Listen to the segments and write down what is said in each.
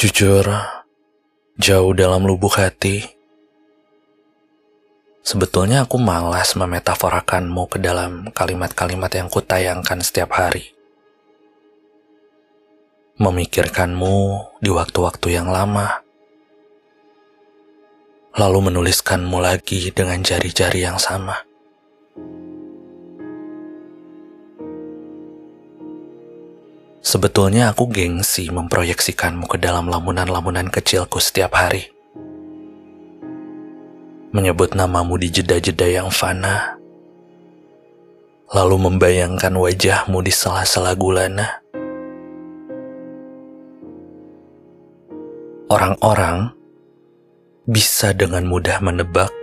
Jujur, jauh dalam lubuk hati, sebetulnya aku malas memetaforakanmu ke dalam kalimat-kalimat yang kutayangkan setiap hari. Memikirkanmu di waktu-waktu yang lama, lalu menuliskanmu lagi dengan jari-jari yang sama. Sebetulnya aku gengsi memproyeksikanmu ke dalam lamunan-lamunan kecilku setiap hari. Menyebut namamu di jeda-jeda yang fana, lalu membayangkan wajahmu di sela-sela gulana. Orang-orang bisa dengan mudah menebak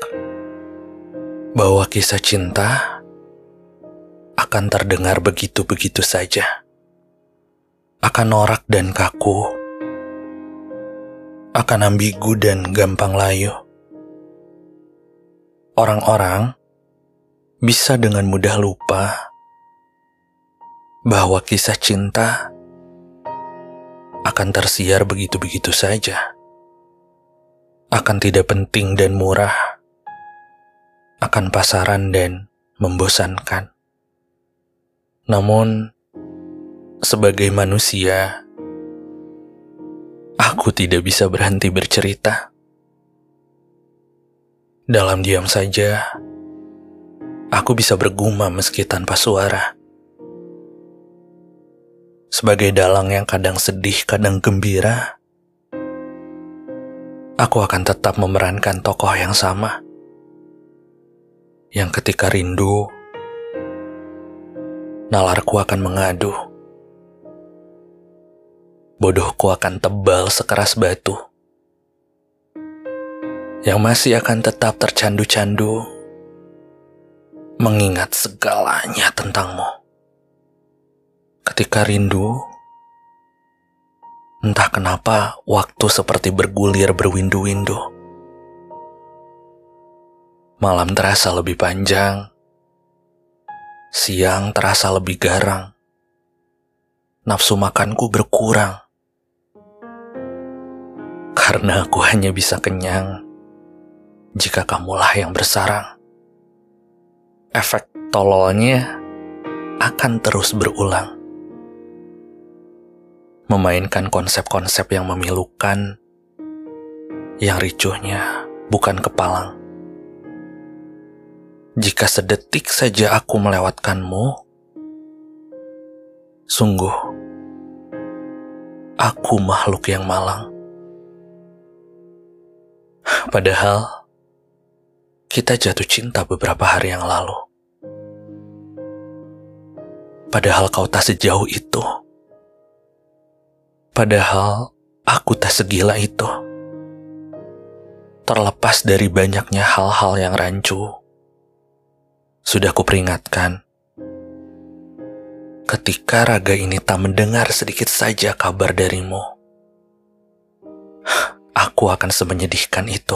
bahwa kisah cinta akan terdengar begitu-begitu saja akan norak dan kaku, akan ambigu dan gampang layu. Orang-orang bisa dengan mudah lupa bahwa kisah cinta akan tersiar begitu-begitu saja, akan tidak penting dan murah, akan pasaran dan membosankan. Namun, sebagai manusia, aku tidak bisa berhenti bercerita. Dalam diam saja, aku bisa bergumam meski tanpa suara. Sebagai dalang yang kadang sedih, kadang gembira, aku akan tetap memerankan tokoh yang sama. Yang ketika rindu, nalarku akan mengadu bodohku akan tebal sekeras batu. Yang masih akan tetap tercandu-candu mengingat segalanya tentangmu. Ketika rindu, entah kenapa waktu seperti bergulir berwindu-windu. Malam terasa lebih panjang, siang terasa lebih garang, nafsu makanku berkurang karena aku hanya bisa kenyang jika kamulah yang bersarang. Efek tololnya akan terus berulang. Memainkan konsep-konsep yang memilukan, yang ricuhnya bukan kepalang. Jika sedetik saja aku melewatkanmu, sungguh aku makhluk yang malang. Padahal kita jatuh cinta beberapa hari yang lalu. Padahal kau tak sejauh itu. Padahal aku tak segila itu. Terlepas dari banyaknya hal-hal yang rancu, sudah kuperingatkan. Ketika raga ini tak mendengar sedikit saja kabar darimu, aku akan semenyedihkan itu.